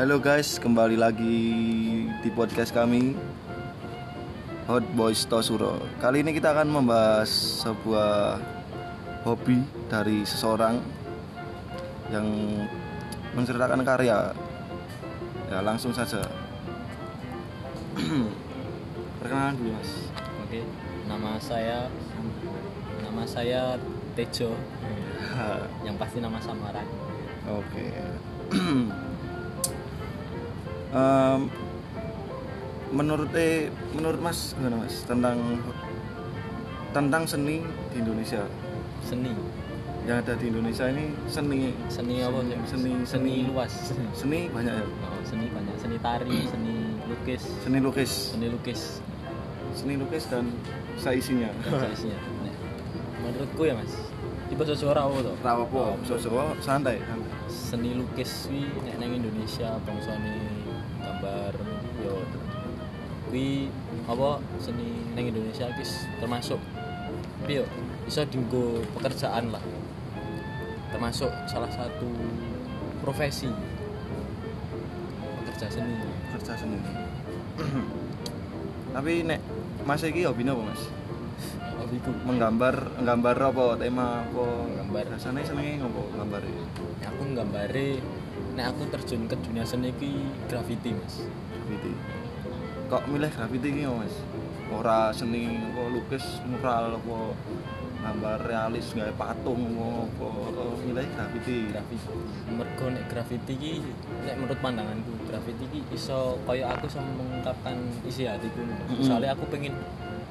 Halo guys, kembali lagi di podcast kami Hot Boys Tosuro. Kali ini kita akan membahas sebuah hobi dari seseorang yang menceritakan karya. Ya, langsung saja. Perkenalan dulu, Mas. Oke, nama saya nama saya Tejo. Yang pasti nama samaran. Oke. Em, menurut eh menurut Mas gimana Mas tentang tentang seni di Indonesia Seni. yang ada di Indonesia ini seni Seni apa sih? seni Seni luas. seni banyak ya Oh, seni banyak. Seni tari, seni lukis, seni lukis seni lukis. seni lukis dan saisinya Jenisnya. Nek, menurutku ya mas, bahasa suara apa tuh? rapopo so-so santai santai Seni lukis wi nek nang Indonesia bangsane gambar yo. Wi apa seni nang Indonesia guys termasuk tapi yo iso dienggo pekerjaan lah. Termasuk salah satu profesi pekerja seni. Kerja seni. Tapi nek Mas iki hobi apa Mas? Hobiku menggambar menggambar apa tema apa? Menggambar. rasanya senengnya ngopo gambar aku nggambare nek aku terjun ke dunia seni ki graffiti mas. Graffiti. Kok milih graffiti iki mas? Ora seni apa lukis mural apa gambar realis gawe patung apa milih graffiti. Graffiti. Mergo nek graffiti ki nek menurut pandanganku graffiti ki iso kaya aku iso mengungkapkan isi hatiku misalnya aku pengen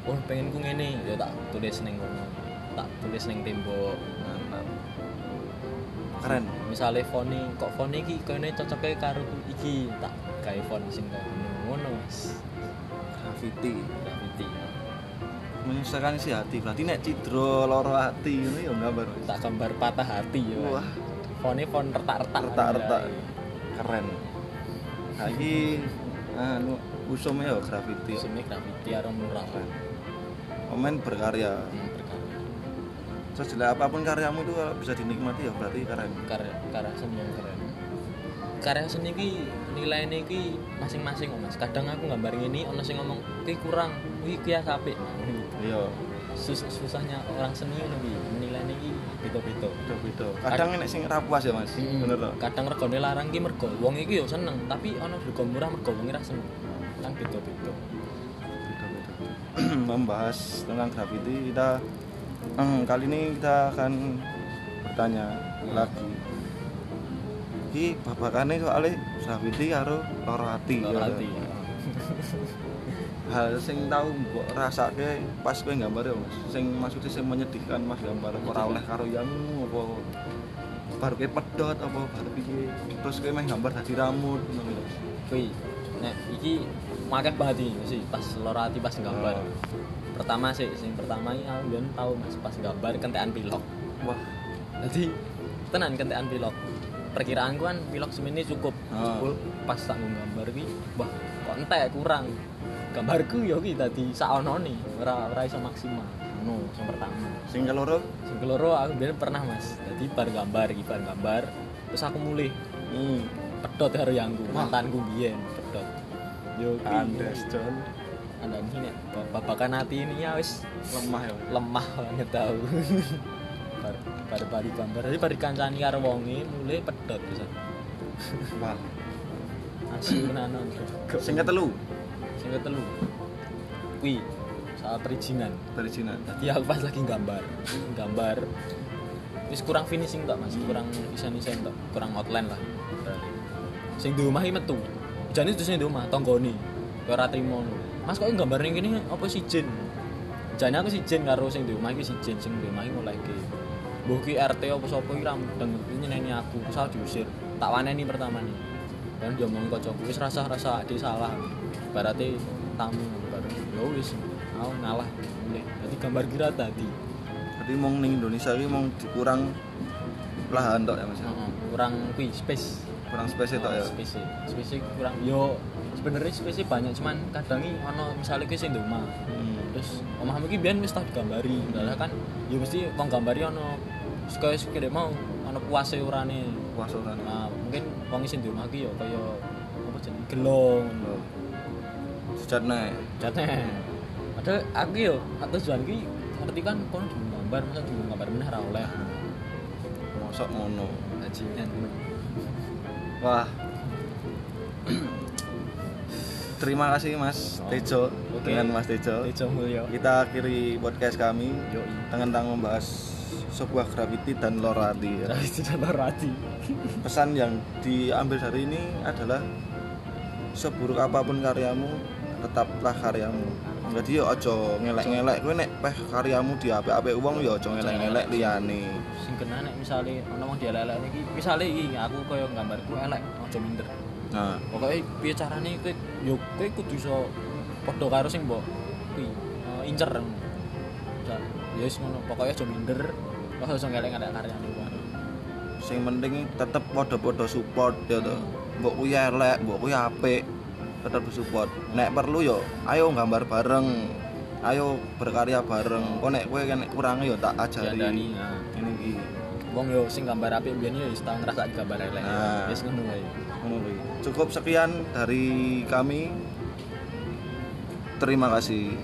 oh pengen ku ngene. Ya tak tulis neng kono tak tulis neng tembok. Mantap keren. Misalnya font kok font iki kayaknya cocoknya karo iki? Tak gawe font sing kaya ngono mas. Graffiti. Graffiti menyusahkan isi hati. Berarti nek cidro loro hati ini ya gambar tak gambar patah hati ya. Wah. Fontnya font retak-retak. Retak-retak. Keren. Lagi anu usumnya ya graffiti. Sini graffiti atau mural komen berkarya. Hmm, sejelek apa pun karyamu itu kalau bisa dinikmati ya berarti keren karya karya seni yang keren. Karya seni ki nilai ini ki masing-masing mas. Kadang aku gambar ini ono sing ngomong ki kurang. Ki kias apik iya. Sus susahnya orang seni ki menilai ini ki beda-beda. Beda-beda. Kadang enek sing ra puas ya mas. Bener toh kadang regone larang ki mergo wong iki yo seneng tapi ono rego murah mergo wong ra seneng. Kan beda-beda. Beda-beda. Membahas tentang graffiti kita hmm, kali ini kita akan bertanya lagi. Ki babakane soalnya graffiti karo loro ati Loro ya. hal sing tau mbok rasake pas kowe gambar ya Mas sing maksudnya sing menyedihkan Mas gambar ora oleh karo yang apa baru kayak pedot apa baru piye terus kowe meh gambar dadi rambut ngono lho. Kuwi nek iki akeh banget iki sih pas loro ati pas gambar. Oh. Pertama sih sing pertama iki aku mbiyen tau Mas pas gambar kentekan pilok. wah Jadi tenan kentekan pilok. Perkiraanku kan pilok semini cukup. Ah. Cukup pas tak nggambar iki wah kok entek kurang. Gambarku yo ki dadi saonone, ora ora iso maksimal. Ngono sing pertama. sing keloro? Sing keloro aku biyen pernah Mas. Jadi bar gambar iki bar gambar terus aku mulih. Hmm. pedot karo yangku mantanku biyen pedot yo Andes John anda ini babakan hati ini ya wis lemah ya lemah banget tau. Bar bar bari gambar. Jadi bar kancani karo wonge mulai pedot bisa wah. Asunan sing ketelu sing ketelu. Kuwi soal perizinan. Dari Cina jadi aku pas lagi gambar. Gambar. Wis kurang finishing tok mas. Kurang desain desain tok. Kurang outline lah. Sing di rumah metu. Jane itu sing di rumah kaya ora trimo. Mas kok gambar ning kene apa si jin? Jane aku si jin karo sing di rumah iki si jin sing di rumah iki mulai ke mbuh ki RT apa sapa iki ra mudeng nyeneni aku terus diusir. Tak waneni pertama nih. Dan dia ngomong kocokku wis rasa-rasa ade salah berarti tamu baru ya wis aku ngalah mulai jadi gambar kira tadi. Berarti mau ning Indonesia ini mau dikurang lahan tok ya mas? Kurang kui space. Kurang space tok ya? Space space kurang yo sebenarnya space banyak cuman kadang iki ono misalnya ki sing di omah. Hmm. terus omahmu ki biyen wis tau digambari. Padahal kan ya mesti wong gambari ono sekaya sekaya mau ono puase urane puasa kan nah mungkin wong sing di omah ki yo kaya gelo Oh. Sejat nek. jatnya padahal aku yo atau tujuan ki ngerti kan kon gambar masa di gambar meneh ra oleh Mosok ngono. bajingan Wah. Terima kasih Mas Oh, Tejo oke. dengan Mas Tejo. Tejo Mulyo Kita akhiri podcast kami tentang membahas sebuah gravity dan lorati. ya. dari tidak lorati Pesan yang diambil dari ini adalah seburuk apa pun karyamu, tetaplah karyamu. Jadi yo aja ngelek-ngelek kowe nek peh karyamu di apik-apik wong yo aja ngelek-ngelek liyane. sing kena nek misale ana wong dielek-elek iki misale iki aku koyo gambarku elek aja minder. Nah, pokoknya piye carane kowe? Yo kowe kudu iso padha karo sing mbok kuwi eh, incer. Ya, ya wis ngono pokoknya aja minder ora iso ngelek-ngelek karyane wae sing penting tetep padha-padha support ya to. Mbok kuwi elek, mbok kuwi apik, tetep support. Nek perlu yo ayo gambar bareng. Ayo berkarya bareng. Kok nek kowe kan kurang yo tak ajari. diandani nah. Ini iki. wong yo sing gambar apik biyen yo wis tau ngrasakake gambar elek Nah. wis ngono wae Ngono kuwi. Cukup sekian dari kami. Terima kasih.